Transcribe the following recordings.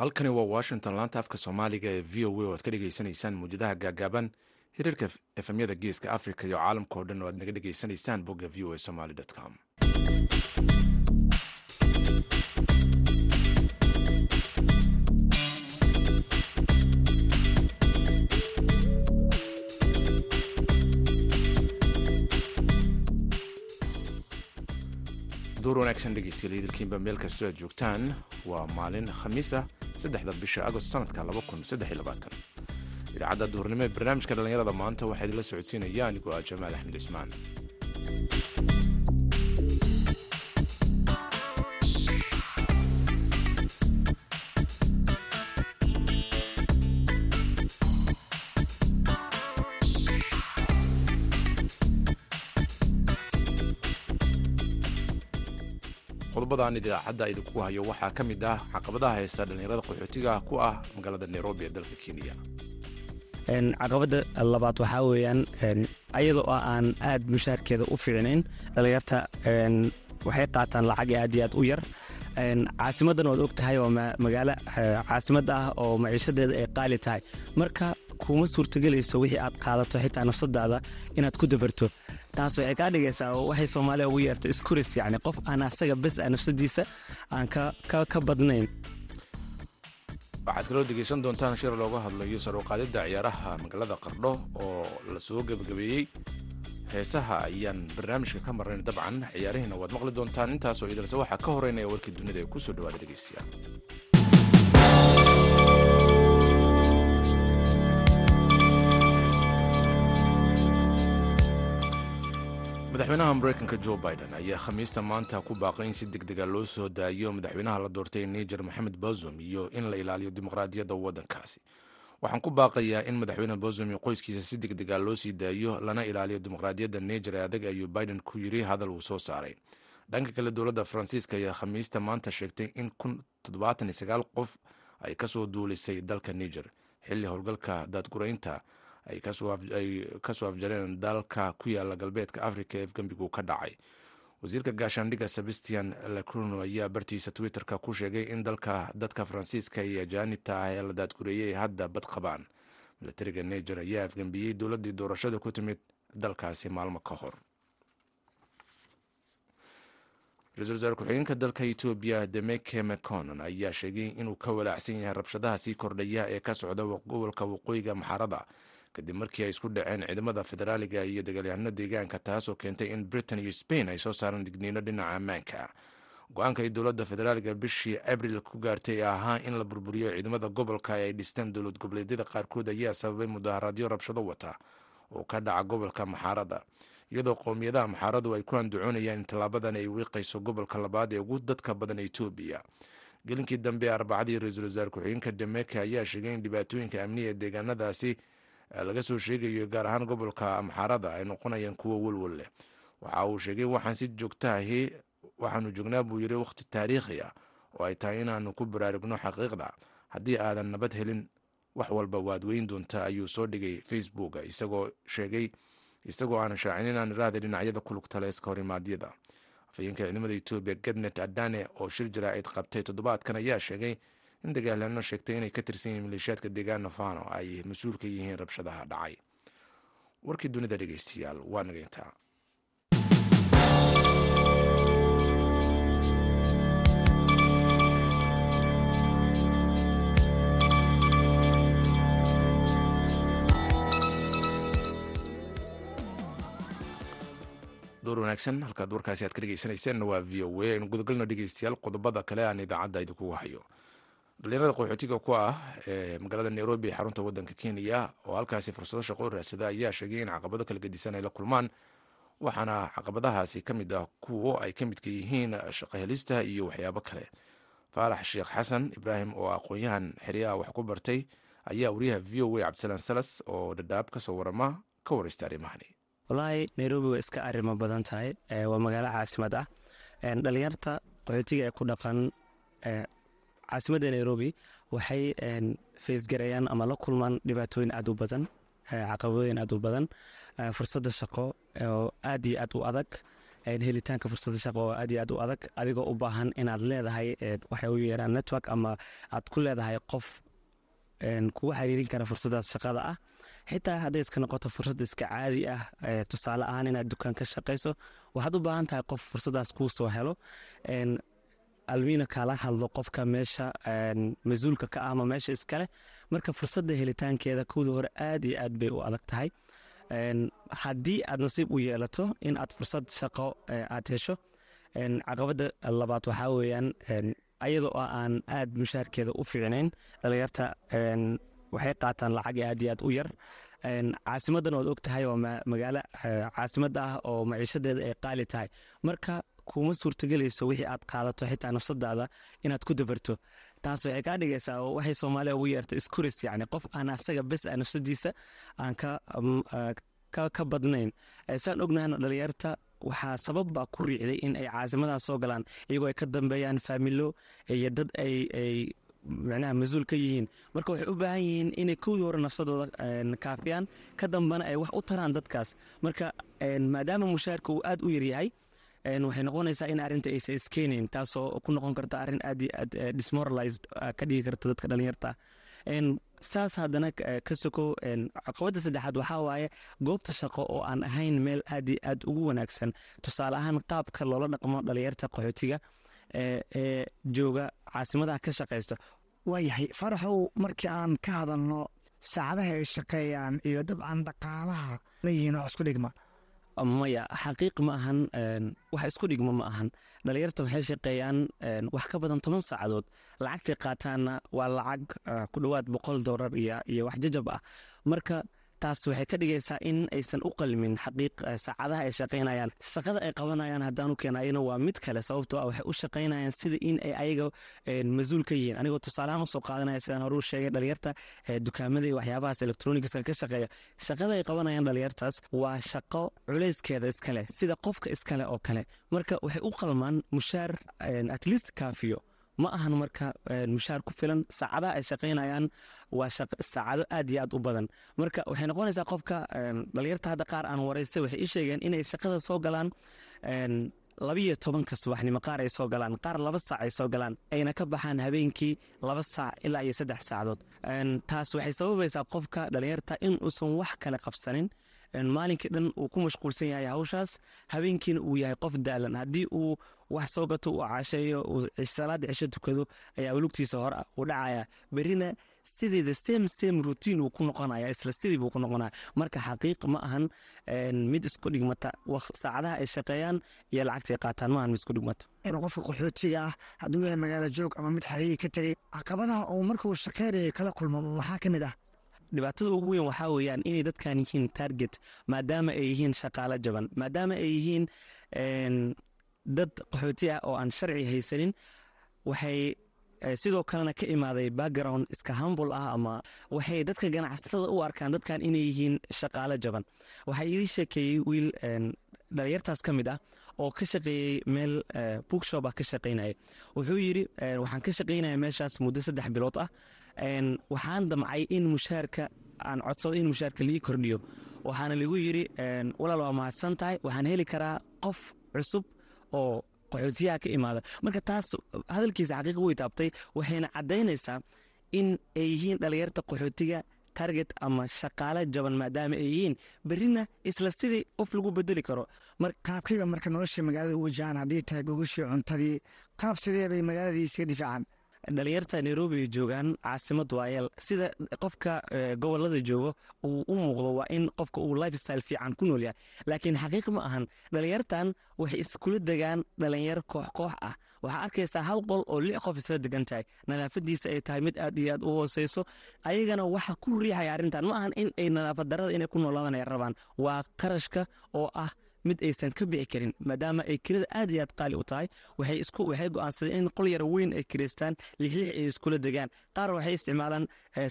halkani waa washington laanta afka soomaaliga ee v o a oo aad ka dhegaysanaysaan muwjadaha gaagaaban hiriirka efemyada geeska africa iyo caalamka oo dhan oo aad naga dhegaysanaysaan bogga v o a somaly com duur wanaagsan dhegeystayaal idilkiinba meel kastoo aad joogtaan. Waa maalin khamiis ah saddexda bisha agost sanadka idaacadda duhurnimo ee barnaamijka dhallinyarada maanta waxaa idinla socodsiinaya anigoo ah jamaal axmed cismaan qodobadaan idaacadda idinkugu hayo waxaa ka mid ah caqabadaha haysta dhallinyarada qaxootiga ku ah magaalada nairobi ee dalka kenya. Caqabada labaad waxaa weeyaan ayadoo aan aad mushaarkeeda u fiicnayn dhallinyarta waxay qaataan lacag aad iyo aad u yar. Caasimaddan waad og tahay waa magaalo caasimada ah oo maciishadeeda ay qaali tahay. Marka kuma suurtagelayso wixii aad qaadato xitaa nafsadaada inaad ku dabarto. Taas waxay kaa dhigaysaa waxay soomaaliya ugu yeerta iskuris yacni qof aan asaga bes a nafsadiisa aan ka badnayn. Waxaad kaloo degeysan doontaan shir looga hadlayo saruuqaadidda ciyaaraha magaalada qardho oo la soo gebagabeeyey. Heesaha ayaan barnaamijka ka marnayn dabcan ciyaarihiina waad maqli doontaan. Intaasoo idilse waxaa ka horeynaya warkii dunida ee ku soo dhawaada dhegeystayaal madaxweynaha mareykanka jo biden ayaa khamiista maanta ku baaqay in si deg dega loo soo daayo madaxweynaha la doortay niger moxamed bozum iyo in la ilaaliyo dimuqraadiyadda waddankaasi. Waxaan ku baaqayaa in madaxweyne bozum iyo qoyskiisa si deg dega loo sii daayo lana ilaaliyo dimuqraadiyadda niger ee adag ayuu biden ku yiri hadal uu soo saaray. Dhanka kale dowladda faransiiska ayaa khamiista maanta sheegtay in qof ay ka soo duulisay dalka niger. Xilli howlgalka daadguraynta ay ka soo afjareen dalka ku yaalla galbeedka africa ee afgembigu ka dhacay. Wasiirka gaashaandhigga sebastian lacruno ayaa bartiisa twitterka ku sheegay in dalka dadka faransiiska iyo ajaanibta ah ee la daadgureeyay hadda bad qabaan. Milatariga niger ayaa afgembiyey dowladdii doorashada ku timid dalkaasi maalmo ka hor. Ra'isul wasaare ku-xigeenka dalka etoobiya demeke meconon ayaa sheegay inuu ka walaacsan yahay rabshadaha sii kordhaya ee ka socda gobolka waqooyiga maxarada kadib markii ay isku dhaceen ciidamada federaaliga iyo dagaalyahanno deegaanka taasoo keentay in britain iyo spain ay soo saaraan digniino dhinaca ammaanka. Go'aanka ay dowladda federaaliga bishii abril ku gaartay ee ahaa in la burburiyo ciidamada gobolka ay dhisteen dowlad goboleedyada qaarkood ayaa sababay mudaharaadyo rabshado wata oo ka dhaca gobolka maxaarada iyadoo qowmiyadaha maxaaradu ay ku andacoonayaan in tallaabadan ay wiiqayso gobolka labaad ee ugu dadka badan etoobiya gelinkii dambe ee arbacadii ra'iisul wasaare ku-xigeenka demeke ayaa sheegay in dhibaatooyinka amniga ee deegaanadaasi laga soo sheegayo gaar ahaan gobolka amxaarada ay noqonayaan kuwo welwel leh. Waxa uu sheegay waxaan si joogtaahi waxaanu joognaa buu yiri wakhti taariikhi ah oo ay tahay inaanu ku baraarugno xaqiiqda. Haddii aadan nabad helin wax walba waad weyn doontaa ayuu soo dhigay facebook isagoo sheegay isagoo aan shaacin inaan iraahda dhinacyada ku iska horimaadyada afhayeenka ciidamada etoobiya gadnet adane oo shir jaraa'id qabtay toddobaadkan ayaa sheegay in dagaalano sheegtay inay ka tirsan yihiin maleeshiyaadka deegaan nafano ay mas'uul ka yihiin rabshadaha dhacay. Warkii dunida dhegeystayaal waa nageyntaa door wanaagsan halkaad warkaasi aad ka dhegeysanayseena waa v o a. Aynu gudagalno dhegeystayaal qodobada kale aan idaacadda idinkugu hayo dhalinyarada qaxootiga ku ah ee magaalada nairobi ee xarunta wadanka kenya oo halkaasi fursado shaqo raadsada ayaa sheegay in caqabado kala gedisan ay la kulmaan waxaana caqabadahaasi ka mid ah kuwo ay ka midka yihiin shaqohelista iyo waxyaabo kale. Faarax sheekh xasan ibraahim oo aqoon-yahan xeryaha wax ku bartay ayaa wariyaha v o a cabdisalaan salas oo dhadhaab ka soo warama ka wareysta arrimahani wallaahi nairobi way iska arrimo badan tahay waa magaalo caasimad ah. Dhalinyarta qaxootiga ee ku dhaqan caasimadda nairobi waxay faysgarayaan ama la kulmaan dhibaatooyin aad u badan caqabadooyin aad u badan fursadda shaqo oo aad iyo aad u adag helitaanka fursada shaqo oo aad iyo aad u adag adigoo u baahan inaad leedahay waxay u yeeraan network ama aad ku leedahay qof kugu xiriirin kara fursadaas shaqada ah. Xitaa hadday iska noqoto fursad iska caadi ah tusaale ahaan inaad dukaan ka shaqayso waxaad u baahan tahay qof fursadaas kuu soo helo almiina kaala hadlo qofka meesha mas'uulka ka ah ama meesha iskaleh marka fursadda helitaankeeda kowda hore aad iyo aad bay u adag tahay. Haddii aad nasiib u yeelato in aad fursad shaqo aad hesho caqabada labaad waxaa weyaan ayadoo aan aad mushaarkeeda u fiicnayn dhalinyarta waxay qaataan lacag aad iyo aad u yar. Caasimadan oad og tahay waa magaalo caasimad ah oo maciishadeeda ay qaali tahay. Marka kuma suurtagelayso wixii aad qaadato xitaa nafsadaada inaad ku dabarto. Taas waxay kaa dhigaysaa waxay soomaaliya ugu yeerta iskuris yani qof aan asaga bes a nafsadiisa aan ka badnayn. Saan ognahana dhalinyarta waxaa sababbaa ku riicday in ay caasimadaas soo galaan iyagoo ay ka dambeeyaan faamilo iyo dad ay micnaha mas'uul ka yihiin. Marka waxay u baahan yihiin inay kowdii hore nafsadooda kaafiyaan ka dambana ay wax u taraan dadkaas. Marka maadaama mushaarka uu aad u yaryahay waxay noqonaysaa in arrinta aysa iskeenayn taasoo ku noqon karta arrin aad iyo aad dismoralized ka dhigi karta dadka dhalinyarta saas haddana ka sokow caqabadda saddexaad waxaa waaye goobta shaqo oo aan ahayn meel aad iyo aad ugu wanaagsan tusaale ahaan qaabka loola dhaqmo dhalinyarta qaxootiga ee jooga caasimadaha ka shaqaysto waayahay faraxow markii aan ka hadalno saacadaha ay shaqeeyaan iyo dabcan dhaqaalaha ma yihiin wax isku dhigma maya xaqiiq ma ahan wax isku dhigmo ma ahan. Dhalinyarta waxay shaqeeyaan wax ka badan toban saacadood. Lacagtay qaataanna waa lacag ku dhowaad boqol dolar iyo wax jajab ah. Marka taas waxay ka dhigaysaa in aysan u qalmin xaqiiq saacadaha ay shaqaynayaan. Shaqada ay qabanayaan haddaanu keenayana waa mid kale sababtoo ah waxay u shaqaynayaan sida in ay ayaga mas'uul ka yihiin. Anigoo tusaalahaan u soo qaadanaya sidaan hore u sheegay dhalinyarta dukaamada iyo waxyaabahaas electronicska ka shaqeeya. Shaqada ay qabanayaan dhalinyartaas waa shaqo culayskeeda iskale sida qofka iskale oo kale. Marka waxay u qalmaan mushaar at least kaafiyo ma ahan marka mushaar ku filan saacadaha ay shaqaynayaan waa saacado aad iyo aad u badan. Marka waxay noqonaysaa qofka dhalinyarta hadda qaar aan waraystay waxay ii sheegeen inay shaqada soo galaan labiyo tobanka subaxnimo qaar ay soo galaan qaar laba saac ay soo galaan ayna ka baxaan habeenkii laba saac ilaa iyo saddex saacadood. Taas waxay sababaysaa qofka dhalinyarta in uusan wax kale qabsanin. Maalinkii dhan uu ku mashquulsan yahay hawshaas habeenkiina uu yahay qof daalan. Haddii uu wax soo gato uu casheeyo uu salaada cisho tukado ayaa lugtiisa hore u dhacaya berina sideeda same same routine uu ku noqonaya isla sidii buu ku noqonaya. Marka xaqiiq ma ahan mid isku dhigmata saacadaha ay shaqeeyaan iyo lacagtay qaataan ma ahan mid isku dhigmata. Qofka qaxootiga ah hadduu yahay magaalo joog ama mid xariigi ka tegey caqabadaha uu markuu shaqeynaya kala kulmo maxaa ka mid ah? Dhibaatada ugu weyn waxaa weeyaan inay dadkan yihiin target maadaama ay yihiin shaqaalo jaban maadaama ay yihiin dad qaxooti ah oo aan sharci haysanin waxay sidoo kalena ka imaaday background iska hambul ah ama waxay dadka ganacsatada u arkaan dadkan inay yihiin shaqaalo jaban. Waxaa idii sheekeeyey wiil dhalinyartaas ka mid ah oo ka shaqeeyey meel bookshop ah ka shaqaynaya wuxuu yidhi waxaan ka shaqaynaya meeshaas muddo saddex bilood ah. Waxaan damcay in mushaarka aan codsado in mushaarka lii kordhiyo. Waxaana ligu yidhi walaal waa mahadsan tahay waxaan heli karaa qof cusub oo qaxootiyaha ka imaada. Marka taas hadalkiisa xaqiiqa way taabtay waxayna caddaynaysaa in ay yihiin dhalinyarta qaxootiga target ama shaqaale jaban maadaama ay yihiin berrina isla sidii qof lagu bedeli karo. Qaabkayba marka nolosha magaalada u wajahaan haddii tahay gogashii cuntadii qaab sidee bay magaaladii iska difaacaan dhalinyarta nairobi ay joogaan caasimad waayeel sida qofka gobollada joogo uu u muuqdo waa in qofka uu lifestyle fiican ku nool yahay. Laakiin xaqiiq ma ahan dhalinyartan waxay iskula degaan dhalinyaro koox koox ah. Waxaa arkaysaa hal qol oo lix qof isla degan tahay. Nadaafadiisa ay tahay mid aad iyo aad u hooseyso ayagana waxa ku riixaya arrintan. Ma ahan in ay nadaafad darada inay ku noolaadaan ay rabaan. Waa qarashka oo ah mid aysan ka bixi karin maadaama ay kirada aad iyo aad qaali u tahay. Waxay go'aansadeen in qol yara weyn ay kireystaan lixlix ay iskula degaan. Qaar waxay isticmaalaan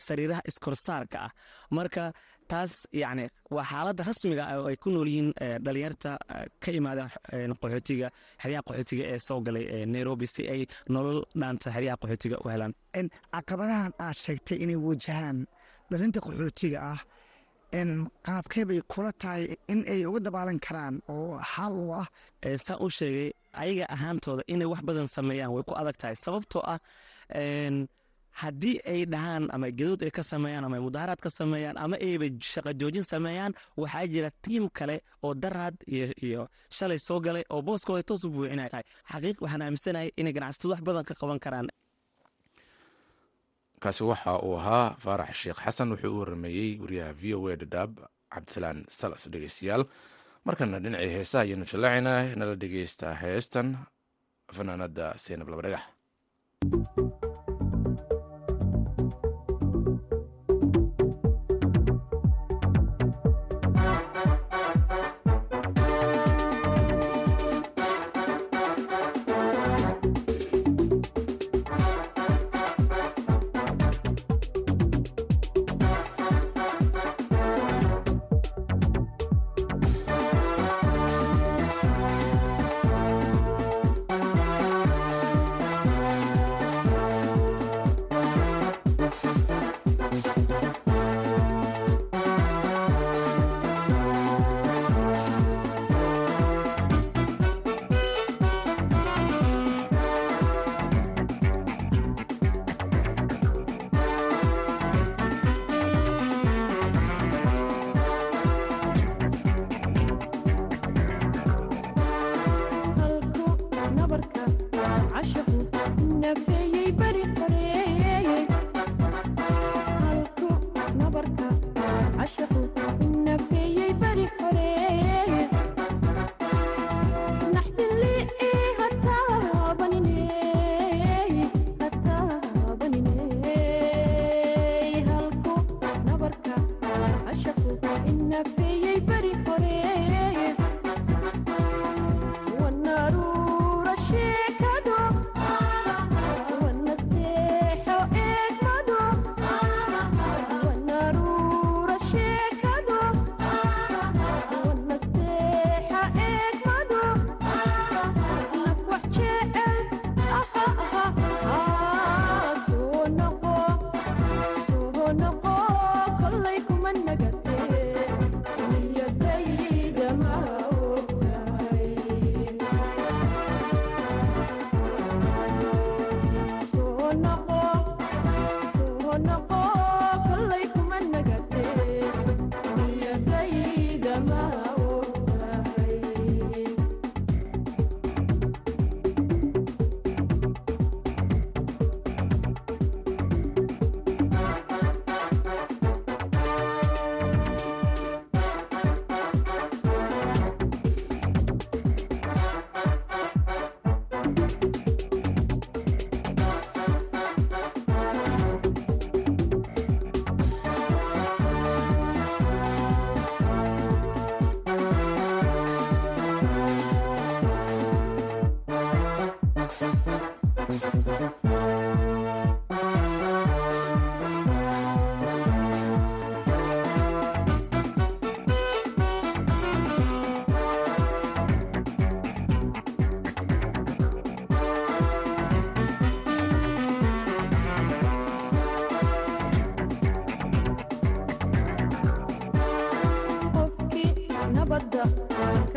sariiraha iskorsaarka ah. Marka taas yacni waa xaaladda rasmiga ah oo ay ku nool yihiin dhalinyarta ka imaada qaxootiga xeryaha qaxootiga ee soo galay nairobi si ay nolol dhaanta xeryaha qaxootiga u helaan. Caqabadahan aad sheegtay inay wajahaan dhalinta qaxootiga ah qaabkee bay kula tahay in ay uga dabaalan karaan oo xal u ah saan u sheegay ayaga ahaantooda inay wax badan sameeyaan way ku adag tahay. Sababtoo ah haddii ay dhahaan ama gadood ay ka sameeyaan ama mudaharaad ka sameeyaan ama ayba shaqa joojin sameeyaan waxaa jira tiim kale oo daraad iyo shalay soo galay oo booskooda toos u buuxinay tahay xaqiiq waxaan aaminsanahay inay ganacsatadu wax badan ka qaban karaan kaasi waxa uu ahaa faarax sheekh xasan wuxuu u warameeyey wariyaha v o a dhadhaab cabdisalaan salas dhegeystayaal. Markana dhinacii heesaha ayaynu jallaacaynaa nala dhegeystaa heestan fanaanada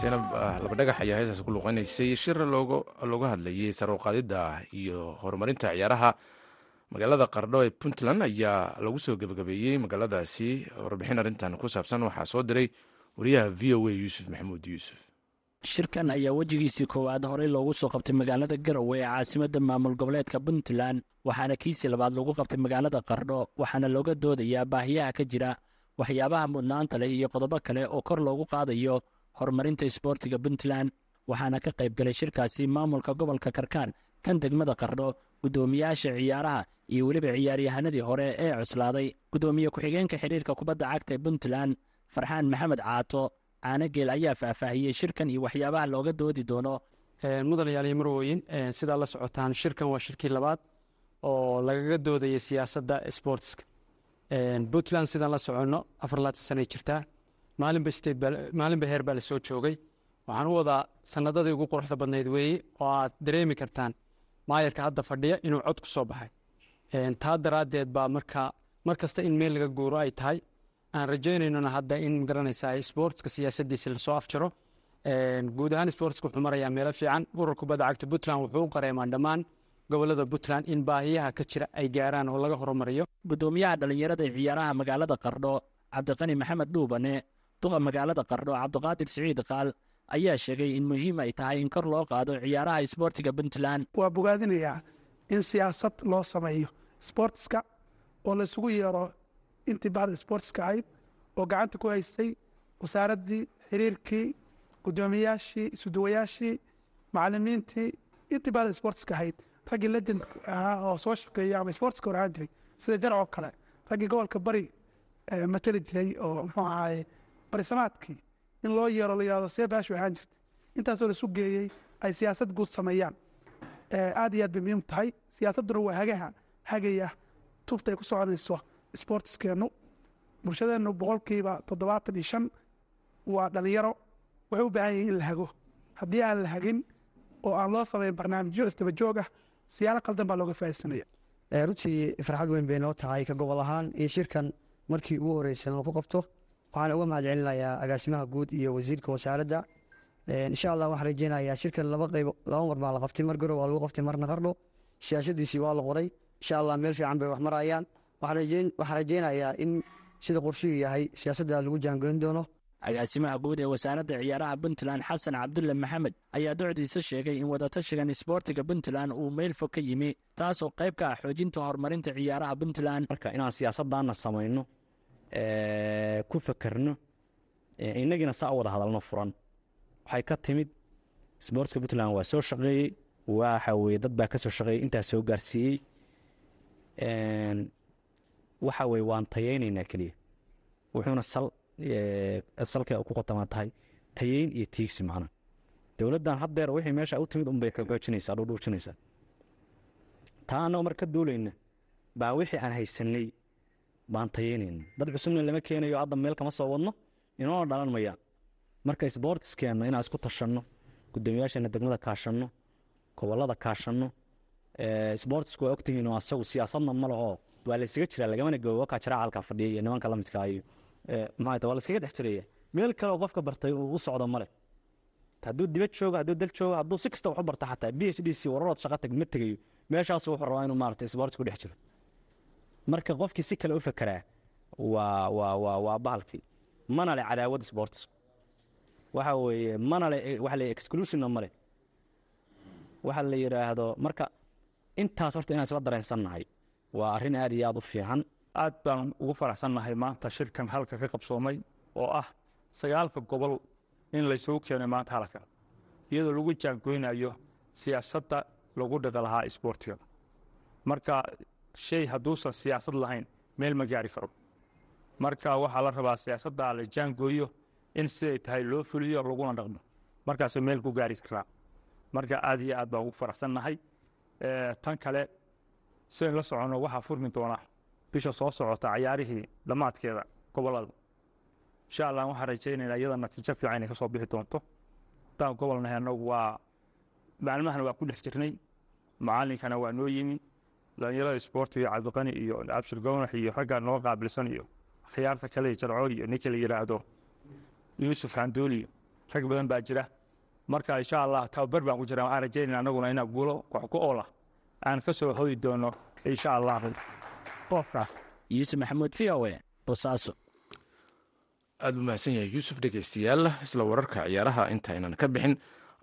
seenab laba dhagax ayaa heestaas ku luqanaysay shir looga hadlayay saruqaadida iyo horumarinta ciyaaraha. Magaalada qardho ee puntland ayaa lagu soo gebagabeeyey magaaladaasi. Warbixin arrintan ku saabsan waxaa soo diray wariyaha v o a yuusuf maxamuud yuusuf. Shirkan ayaa wejigiisii koowaad horey loogu soo qabtay magaalada garowe ee caasimadda maamul goboleedka puntland waxaana kiisii labaad lagu qabtay magaalada qardho waxaana looga doodayaa baahiyaha ka jira waxyaabaha mudnaanta leh iyo qodobo kale oo kor loogu qaadayo horumarinta isboortiga puntland waxaana ka qayb galay shirkaasi maamulka gobolka karkaan kan degmada qardho guddoomiyaasha ciyaaraha iyo weliba ciyaaryahanadii hore ee cuslaaday guddoomiye ku-xigeenka xiriirka kubadda cagta ee puntland farxaan maxamed caato caanageel ayaa faahfaahiyey shirkan iyo waxyaabaha looga doodi doono. Mudanayaal iyo marwooyin sidaa la socotaan shirkan waa shirkii labaad oo lagaga doodaya siyaasadda sportska puntland sidaan la soconno afar laatan sanay jirtaa maalinba state maalinba heer baa la soo joogay. Waxaan u wadaa sanadadii ugu quruxda badnayd weeye oo aad dareemi kartaan maayarka hadda fadhiya inuu cod ku soo baxay. Taa daraaddeed baa marka mar kasta in meel laga guuro ay tahay aan rajaynaynona hadda in ma garanaysaa sportska siyaasaddiisa la soo afjaro. Guud ahaan sportska wuxuu marayaa meelo fiican. Urur kubadda cagta puntland wuxuu u qareemaan dhammaan gobollada puntland in baahiyaha ka jira ay gaaraan oo laga horumariyo. Guddoomiyaha dhallinyarada ee ciyaaraha magaalada qardho cabdiqani maxamed dhuubane duqa magaalada qardho cabdiqaadir siciid qaal ayaa sheegay in muhiim ay tahay in kor loo qaado ciyaaraha isboortiga puntland. Waa bogaadinayaa in siyaasad loo sameeyo sboortska oo laisugu yeero intii bacda sboortska ahayd oo gacanta ku haystay wasaaraddii xiriirkii guddoomiyaashii isuduwayaashii macalimiintii intii bacda sboortska ahayd. Raggii legend ahaa oo soo shaqeeya ama sboortska hor ahaan jiray sida jarcoo kale raggii gobolka bari matali jiray oo muxuu ahaaye barisamaadkii in loo yeero la yihahdo see baashu ahaan jirtay. Intaasoo laisu geeyey ay siyaasad guud sameeyaan. Aad iyo aad bay muhiim tahay. Siyaasadduna waa hagaha hagaya. Tufta ay ku soconayso sboortiskeennu bulshadeennu boqolkiiba toddobaatan iyo shan waa dhalinyaro. Waxay u baahan yihiin in la hago. Haddii aan la hagin oo aan loo samayn barnaamijyo isdaba joog ah siyaalo qaldan baa looga faaidsanaya runtii farxad weyn bay noo tahay ka gobol ahaan iyo shirkan markii ugu horeysan lagu qabto waxaan uga mahad celinayaa agaasimaha guud iyo wasiirka wasaaradda. Insha allah waxaan rajeynayaa shirkan laba qayb laba mar baa la qabtay. Mar garow waa lagu qabtay marna qardho. Siyaasadiisii waa la qoray. Insha allah meel fiican bay wax marayaan. Waxaan rajeynayaa in sida qorshihuu yahay siyaasadda lagu jaangoyn doono. Agaasimaha guud ee wasaaradda ciyaaraha puntland xasan cabdulle maxamed ayaa docdiisa sheegay in wadatashigan isboortiga puntland uu meel fog ka yimi taasoo qayb ka ah xoojinta horumarinta ciyaaraha puntland. Marka inaan siyaasaddaana samayno ku fakerno innagiina saa wada hadalno furan. Waxay ka timid sboortska puntland waa soo shaqeeyey waxa dad baa ka soo shaqeeyey intaa soo gaarsiiyey. Waxa weye waan tayeynaynaa keliya wuxuuna sal salka ku qotamaa tahay tayeyn iyo tiigsi macna. Dowladdan haddeer wixii meesha u timid unbay xoojinaysaa dhuudhuujinaysaa taa mar ka duulayna baa wixii aan haysanay baan tayeynayna dad cusubna lama keenayo hadda meel kama soo wadno inoona dhalan mayaan marka sboortiskeenna inaan isku tashanno guddoomiyaasheena degmada kaashanno gobollada kaashanno sboortisku waa ogtihiin oo asagu siyaasadna male oo waa laysaga jiraa lagamana goobo wakaa jaraacalka fadhiya iyo nimanka la midkaa iyo maxaa waa layskaga dhex jiraya meel kale oo qofka bartay uu u socdo male hadduu dibad joogo hadduu dal joogo hadduu si kasta wax u barta xataa b h d c wararood shaqa tag ma tegayo. Meeshaasu wuxuu rabaa inuu maarata sboortis ku dhex jiro marka qofkii si kale u fekeraa waa bahalkii mana le cadaawad sports. Waxa weeye mana le waxa le exclusionna male waxa la yidhaahdo marka intaas horta inaan isla dareensannahay waa arrin aad iyo aad u fiican. Aad baan ugu faraxsannahay maanta shirkan halka ka qabsoomay oo ah sagaalka gobol in laysugu keenay maanta halkan iyadoo lagu jaangoynayo siyaasadda lagu dhiqi lahaa isboortiga marka shay hadduusan siyaasad lahayn meel ma gaari karo marka waxaa la rabaa siyaasadda la jaangooyo in siday tahay loo fuliyo laguna dhaqmo. Markaasuu meel ku gaari karaa marka aad iyo aad baan ugu faraxsannahay. Tan kale sidayn la soconno waxaa furmi doona bisha soo socota cayaarihii dhammaadkeeda gobollada insha allah waxaan rajaynaynaa iyada natiijo fiican inay ka soo bixi doonto. Haddaan gobolnahay annagu waa maalmahana waa ku dhex jirnay. Macallinkana waa noo yimi dhalinyarada isboortiga cabdiqani iyo abshir gownax iyo ragga noo qaabilsan iyo khiyaarta kale iyo jarcood iyo ninka la yidhaahdo yuusuf xanduuli rag badan baa jira. Marka insha allah tababar baan ku jira waxaan rajaynayna annaguna inaa guulo wax ku oola. Aan ka soo hodi doono insha allah yuusuf maxamuud v o e bosaaso aad buu mahadsan yahay yuusuf dhegeystayaal isla wararka ciyaaraha intaynan ka bixin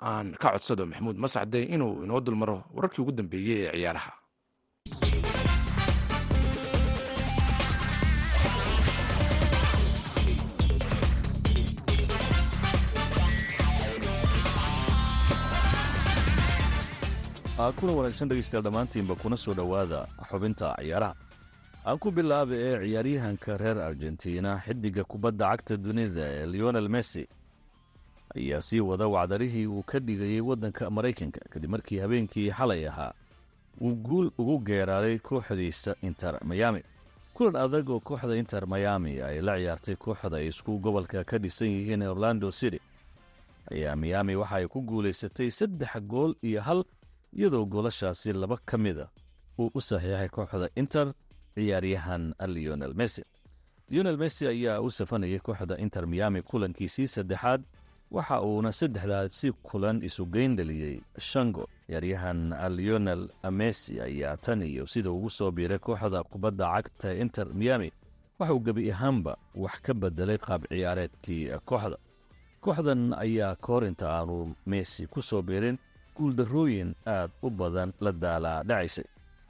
aan ka codsado maxamuud mascade inuu inoo dulmaro wararkii ugu dambeeyey ee ciyaaraha kuna wanaagsan dhegeystayaal dhammaantiinba kuna soo dhowaada xubinta ciyaaraha. Aan ku bilaaba ee ciyaaryahanka reer argentina xidiga kubadda cagta dunida ee leonel messi ayaa sii wada wacdarihii uu ka dhigayay waddanka maraykanka kadib markii habeenkii xalay ahaa uu guul ugu geeraaray kooxdiisa inter mayami kulan adag oo kooxda inter mayami ay la ciyaartay kooxda ay isku gobolka ka dhisan yihiin orlando city ayaa miami waxa ay ku guulaysatay saddex gool iyo hal iyadoo goolashaasi laba ka mida uu u saxiixay kooxda inter ciyaaryahan leonel messi. Leonel messi ayaa u safanayay kooxda inter miami kulankiisii saddexaad waxa uuna saddexdaasi kulan isugeyn dhaliyey shan ciyaaryahan leonel messi ayaa tan iyo sida ugu soo biiray kooxda kubadda cagta inter miami. Waxa uu gebi ahaanba wax ka bedelay qaab ciyaareedkii kooxda. Kooxdan ayaa kahor inta aanu messi ku soo biirin guuldarrooyin aad u badan la daalaa dhacaysay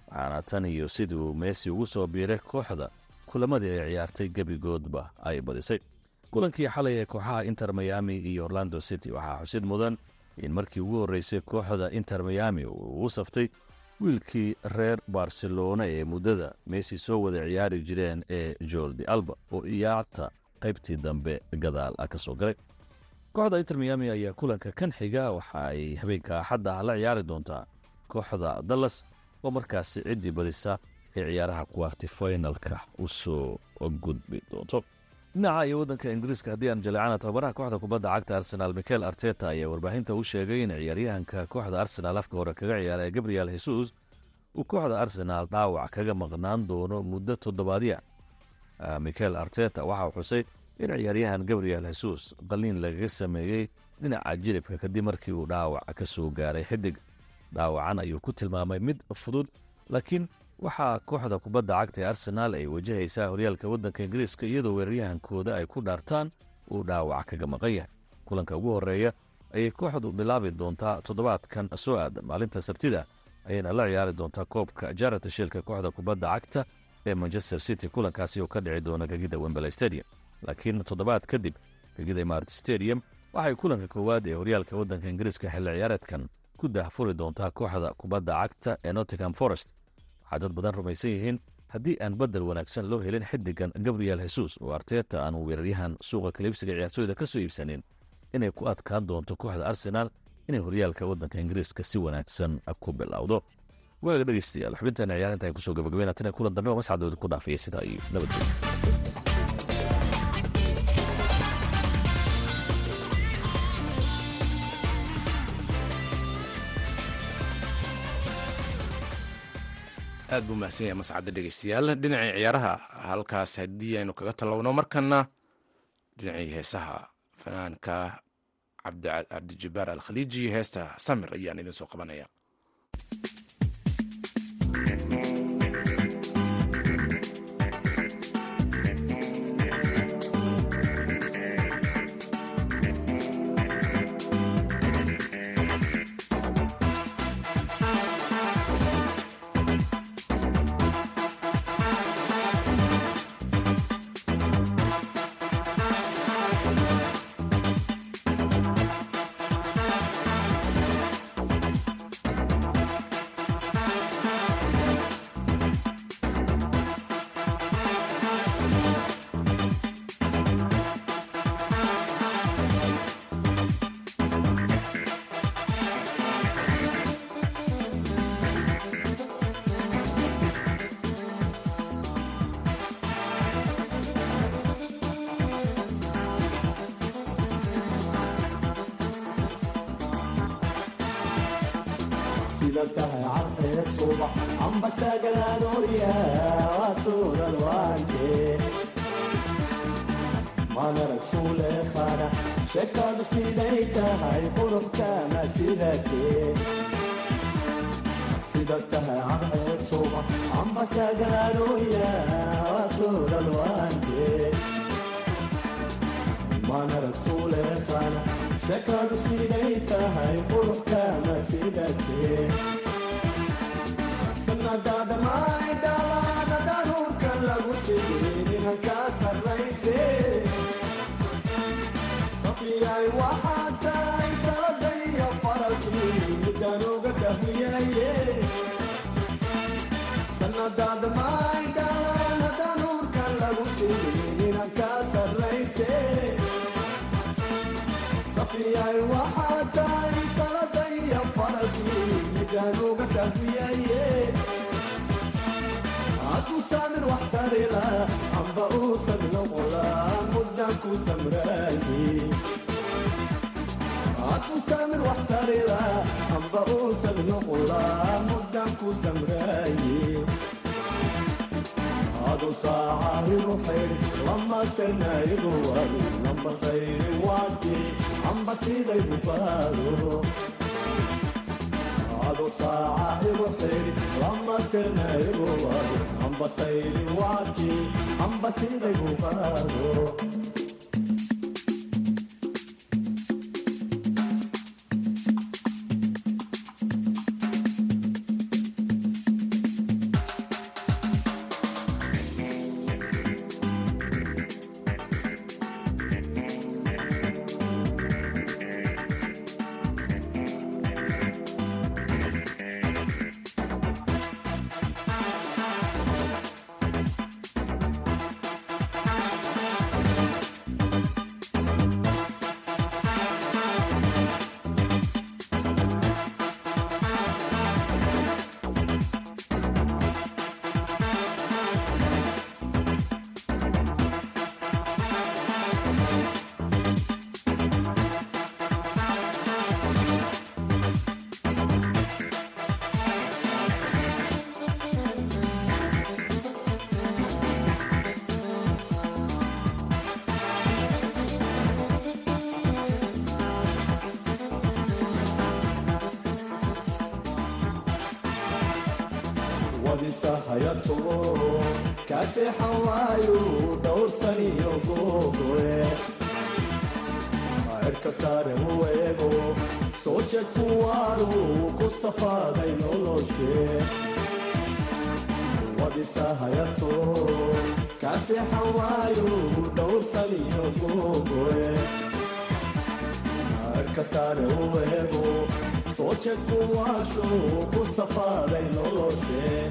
waxaana tan iyo sidii uu messi ugu soo biiray kooxda kulamadii ay ciyaartay gebigoodba ay badisay. Kulankii xalay ee kooxaha inter mayami iyo orlando city waxaa xusid mudan in markii ugu horreysay kooxda inter mayami uu u saftay wiilkii reer barcelona ee muddada messi soo wada ciyaari jireen ee jordi alba oo iyaacta qaybtii dambe gadaal ka soo galay kooxda inter miami ayaa kulanka kan xiga waxa ay habeenka axadda la ciyaari doontaa kooxda dallas oo markaasi ciddii badisa ee ciyaaraha kuwarti finalka u soo gudbi doonto. Dhinaca iyo waddanka ingiriiska haddii aan jaleecana tababaraha kooxda kubadda cagta arsenaal michael arteta ayaa warbaahinta u sheegay in ciyaaryahanka kooxda arsenaal afka hore kaga ciyaara gabriel jesus uu kooxda arsenaal dhaawac kaga maqnaan doono muddo toddobaadya. Michael arteta waxa uu xusay in ciyaaryahan gabriel jesus qaliin lagaga sameeyey dhinaca jilibka kadib markii uu dhaawac ka soo gaaray xidig dhaawacan ayuu ku tilmaamay mid fudud laakiin waxaa kooxda kubadda cagta ee arsenaal ay wajahaysaa horyaalka waddanka ingiriiska iyadoo weeraryahankooda ay ku dhaartaan uu dhaawac kaga maqan yahay. Kulanka ugu horreeya ayay kooxdu bilaabi doontaa toddobaadkan soo aadan maalinta sabtida ayayna la ciyaari doontaa koobka jarata shilka kooxda kubadda cagta ee manchester city kulankaasi oo ka dhici doona gegida wembeley stadium laakiin toddobaad kadib gegida imart stadium waxay kulanka koowaad ee horyaalka waddanka ingiriiska xilli ciyaareedkan ku dahfuri doontaa kooxda kubadda cagta ee nottingham forest. Waxaa dad badan rumaysan yihiin haddii aan bedel wanaagsan loo helin xidigan gabriel jesus oo arteta aanu weeraryahan suuqa kaliibsiga ciyaartooyda ka soo iibsanin. Inay ku adkaan doonto kooxda arsenaal inay horyaalka waddanka ingiriiska si wanaagsan ku bilowdo. Waaga dhegeystayaal xubintan ciyaarinta ay ku soo gabagabeyn hatina kulan dambe oo mascadooda ku dhaafaya sidaa iyo nabadgelyo aad buu mahadsan yahay mascadda dhegeystayaal dhinacii ciyaaraha halkaas haddii aynu kaga tallowno markana dhinacii heesaha fanaanka cabdijabaar alkhaliiji heesta samir ayaan idin soo qabanaya galtahay cadceed suuba cambasta galaadooriya suuran waante maanarag suule qaada sheekadu siday tahay quruxkana sidate sida tahay cadceed suuba cambasta galaadooriya suuran waante maanarag suule qaada sheekadu siday tahay quruxkana sidate hadduu saamin wax tarila amba uusan noqola muddan ku samraaye hadduu saamin wax tarila amba uusan noqola muddan ku samraaye adu saacahiru xayr lama sanaygu wadu namba sayri waati amba siday bufaado adu saacahiru xayr lama sanaygu wadu amba sayri waati amba bufaado wadisahayatugo kaseexan waayu dhowrsaniyo googoe cirka saare u eego soo jeedku waaru ku safaaday noloshe. Wadisahayato kaseexan waayu dhowrsaniyo googoe cirka saare u eego soo jeedku waashu ku safaaday noloshe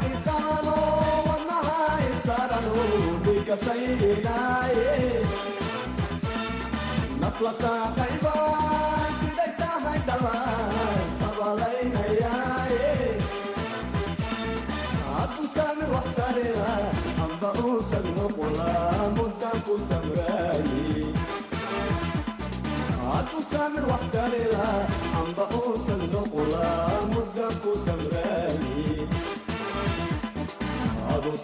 sambabada inqaado wadnaha isarano dhiga sayrinaaye nafla saaqayba siday tahay dhalaan sabalaynayaaye hadduu saamin wax tarila amba uusan noqola muddan ku samraaye hadduu saamin wax tarila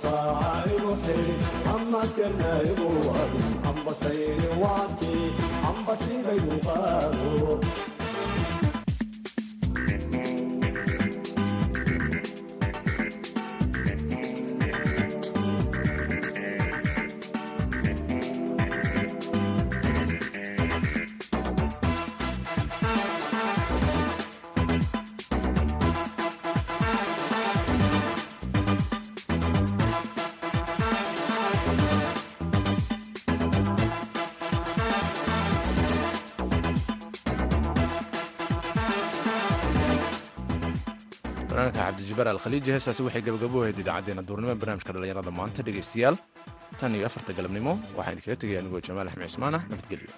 saaca igu xiri ama sirna igu wadi amba sayri waati amba sidaygu cabdijabaar alkhaliiji heestaasi waxay gabagabo ahayd duurnimo. Ee barnaamijka dhallinyarada maanta dhegaystayaal tan iyo afarta galabnimo waxaan idinkaga tegaya anigoo jamaal axmed cismaan ah nabadgelyo